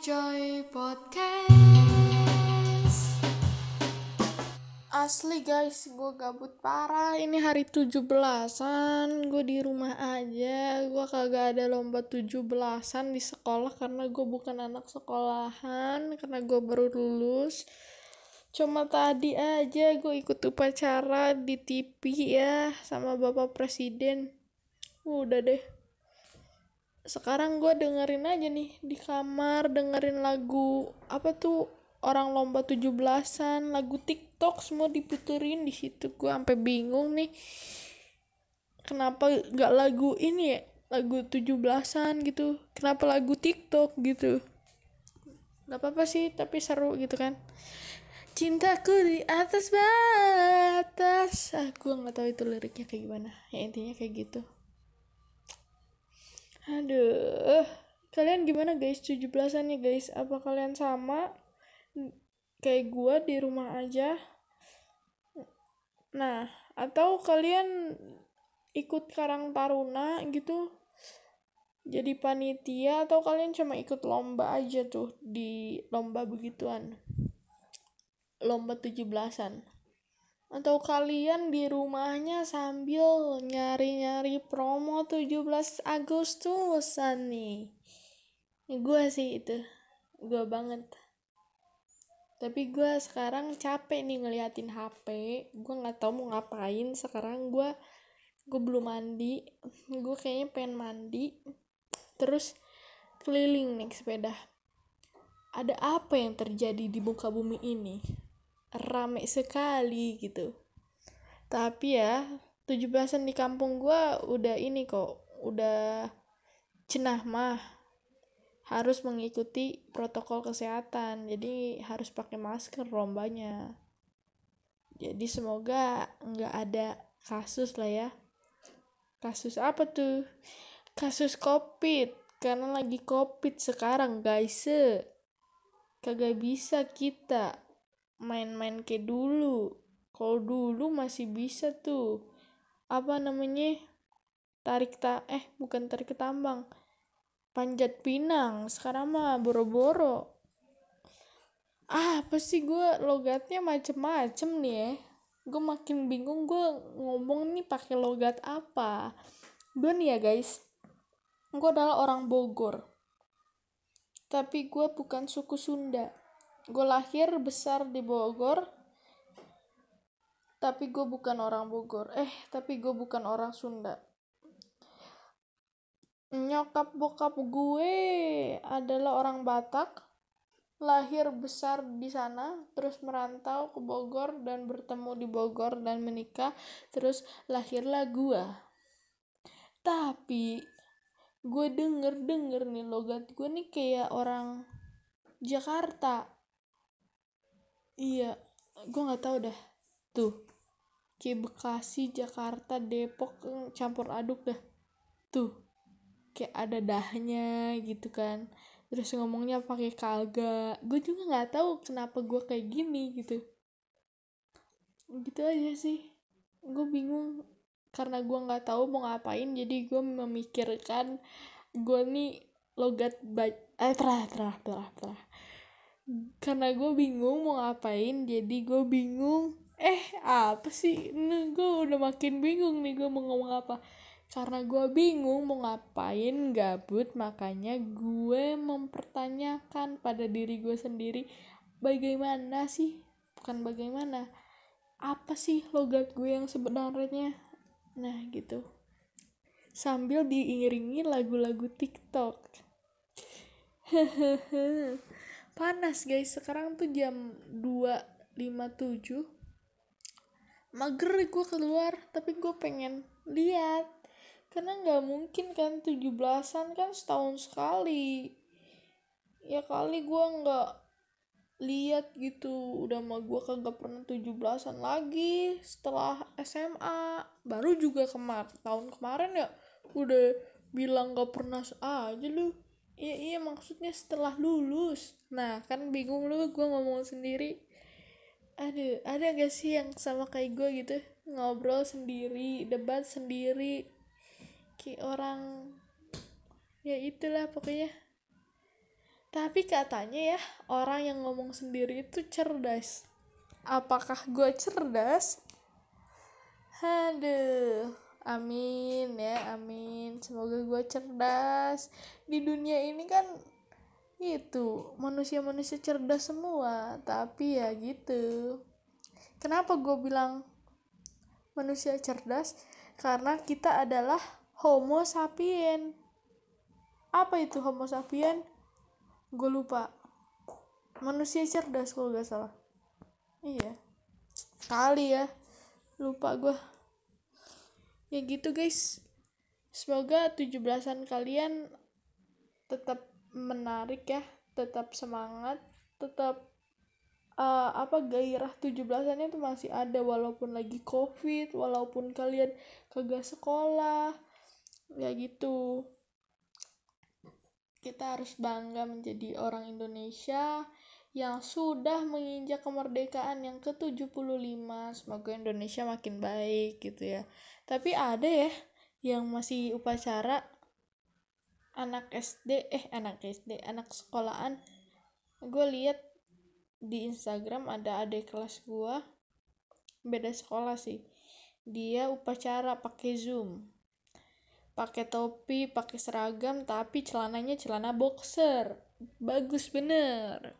Joy Podcast. Asli guys, gue gabut parah. Ini hari 17-an, gue di rumah aja. Gue kagak ada lomba 17-an di sekolah karena gue bukan anak sekolahan, karena gue baru lulus. Cuma tadi aja gue ikut upacara di TV ya sama Bapak Presiden. Udah deh. Sekarang gue dengerin aja nih di kamar dengerin lagu apa tuh orang lomba 17-an, lagu TikTok semua diputerin di situ. Gue sampai bingung nih. Kenapa gak lagu ini ya? Lagu 17-an gitu. Kenapa lagu TikTok gitu? Gak apa-apa sih, tapi seru gitu kan. Cintaku di atas batas. Ah, gue nggak tahu itu liriknya kayak gimana. Ya intinya kayak gitu. Aduh, kalian gimana guys 17-an ya guys? Apa kalian sama kayak gua di rumah aja? Nah, atau kalian ikut Karang Taruna gitu? Jadi panitia atau kalian cuma ikut lomba aja tuh di lomba begituan? Lomba 17-an. Atau kalian di rumahnya sambil nyari-nyari promo 17 Agustusan nih. Ini gue sih itu. Gue banget. Tapi gue sekarang capek nih ngeliatin HP. Gue nggak tahu mau ngapain. Sekarang gue gue belum mandi. Gue kayaknya pengen mandi. Terus keliling naik sepeda. Ada apa yang terjadi di muka bumi ini? rame sekali gitu tapi ya 17-an di kampung gua udah ini kok udah cenah mah harus mengikuti protokol kesehatan. Jadi harus pakai masker lombanya. Jadi semoga nggak ada kasus lah ya. Kasus apa tuh? Kasus covid. Karena lagi covid sekarang guys. Kagak bisa kita main-main kayak dulu. Kalau dulu masih bisa tuh. Apa namanya? Tarik ta eh bukan tarik ke tambang panjat pinang sekarang mah boro-boro. Ah apa sih gue logatnya macem-macem nih ya. Gue makin bingung gue ngomong nih pakai logat apa. Gue nih ya guys. Gue adalah orang Bogor. Tapi gue bukan suku Sunda. Gue lahir besar di Bogor tapi gue bukan orang Bogor. Eh tapi gue bukan orang Sunda nyokap bokap gue adalah orang Batak lahir besar di sana terus merantau ke Bogor dan bertemu di Bogor dan menikah terus lahirlah gue tapi gue denger denger nih logat gue nih kayak orang Jakarta. Iya gue nggak tahu dah. Tuh kayak Bekasi Jakarta Depok campur aduk dah. Tuh kayak ada dahnya gitu kan. Terus ngomongnya pakai kagak gue juga nggak tahu kenapa gue kayak gini gitu. Gitu aja sih. Gue bingung. Karena gue nggak tahu mau ngapain jadi gue memikirkan gue nih logat baik eh terah terah terah terah. Karena gue bingung mau ngapain jadi gue bingung eh apa sih? Gue udah makin bingung nih gue mau ngomong apa karena gue bingung mau ngapain gabut makanya gue mempertanyakan pada diri gue sendiri bagaimana sih? Bukan bagaimana apa sih logat gue yang sebenarnya? Nah gitu. Sambil diiringi lagu-lagu TikTok. Panas guys. Sekarang tuh jam 2.57 mager gue keluar tapi gue pengen lihat karena nggak mungkin kan 17-an kan setahun sekali. Ya kali gue nggak lihat gitu. Udah mah gue kagak pernah 17-an lagi setelah SMA baru juga kemar tahun kemarin ya udah bilang gak pernah aja lu. Iya iya maksudnya setelah lulus. Nah kan bingung lu gue ngomong sendiri. Aduh ada gak sih yang sama kayak gue gitu? Ngobrol sendiri debat sendiri kayak orang ya itulah pokoknya. Tapi katanya ya orang yang ngomong sendiri itu cerdas. Apakah gue cerdas? Aduh amin ya amin. Semoga gue cerdas. Di dunia ini kan itu manusia-manusia cerdas semua. Tapi ya gitu. Kenapa gue bilang manusia cerdas? Karena kita adalah homo sapien. Apa itu homo sapien? Gue lupa. Manusia cerdas kalau gak salah. Iya. Kali ya. Lupa gue ya gitu guys. Semoga 17-an kalian tetap menarik ya. Tetap semangat. Tetap uh, apa gairah 17-an itu masih ada. Walaupun lagi covid walaupun kalian kagak sekolah ya gitu kita harus bangga menjadi orang Indonesia yang sudah menginjak kemerdekaan yang ke-75. Semoga Indonesia makin baik gitu ya. Tapi ada ya yang masih upacara anak SD eh anak SD, anak sekolahan. Gue lihat di Instagram ada adik kelas gue beda sekolah sih. Dia upacara pakai Zoom pakai topi pakai seragam tapi celananya celana boxer. Bagus bener.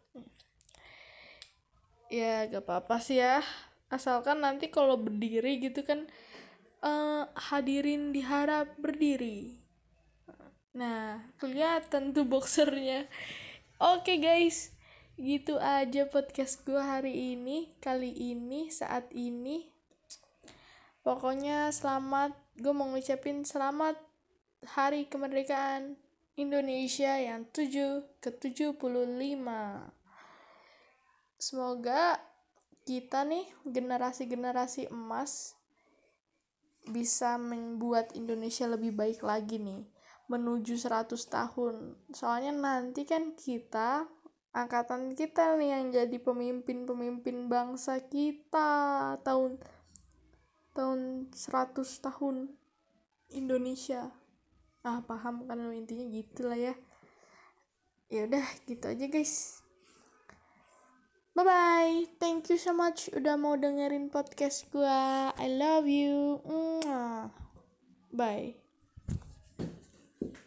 Ya gak apa-apa sih ya. Asalkan nanti kalau berdiri gitu kan uh, hadirin diharap berdiri. Nah kelihatan tuh boxernya. Oke guys. Gitu aja podcast gue hari ini. Kali ini saat ini pokoknya selamat gue mau ngucapin selamat hari kemerdekaan Indonesia yang 7 ke 75 semoga kita nih generasi-generasi emas bisa membuat Indonesia lebih baik lagi nih menuju 100 tahun. Soalnya nanti kan kita angkatan kita nih yang jadi pemimpin-pemimpin bangsa kita tahun tahun 100 tahun Indonesia. Ah paham kan intinya gitu lah ya. Ya udah gitu aja guys. Bye bye thank you so much udah mau dengerin podcast gua. I love you. Bye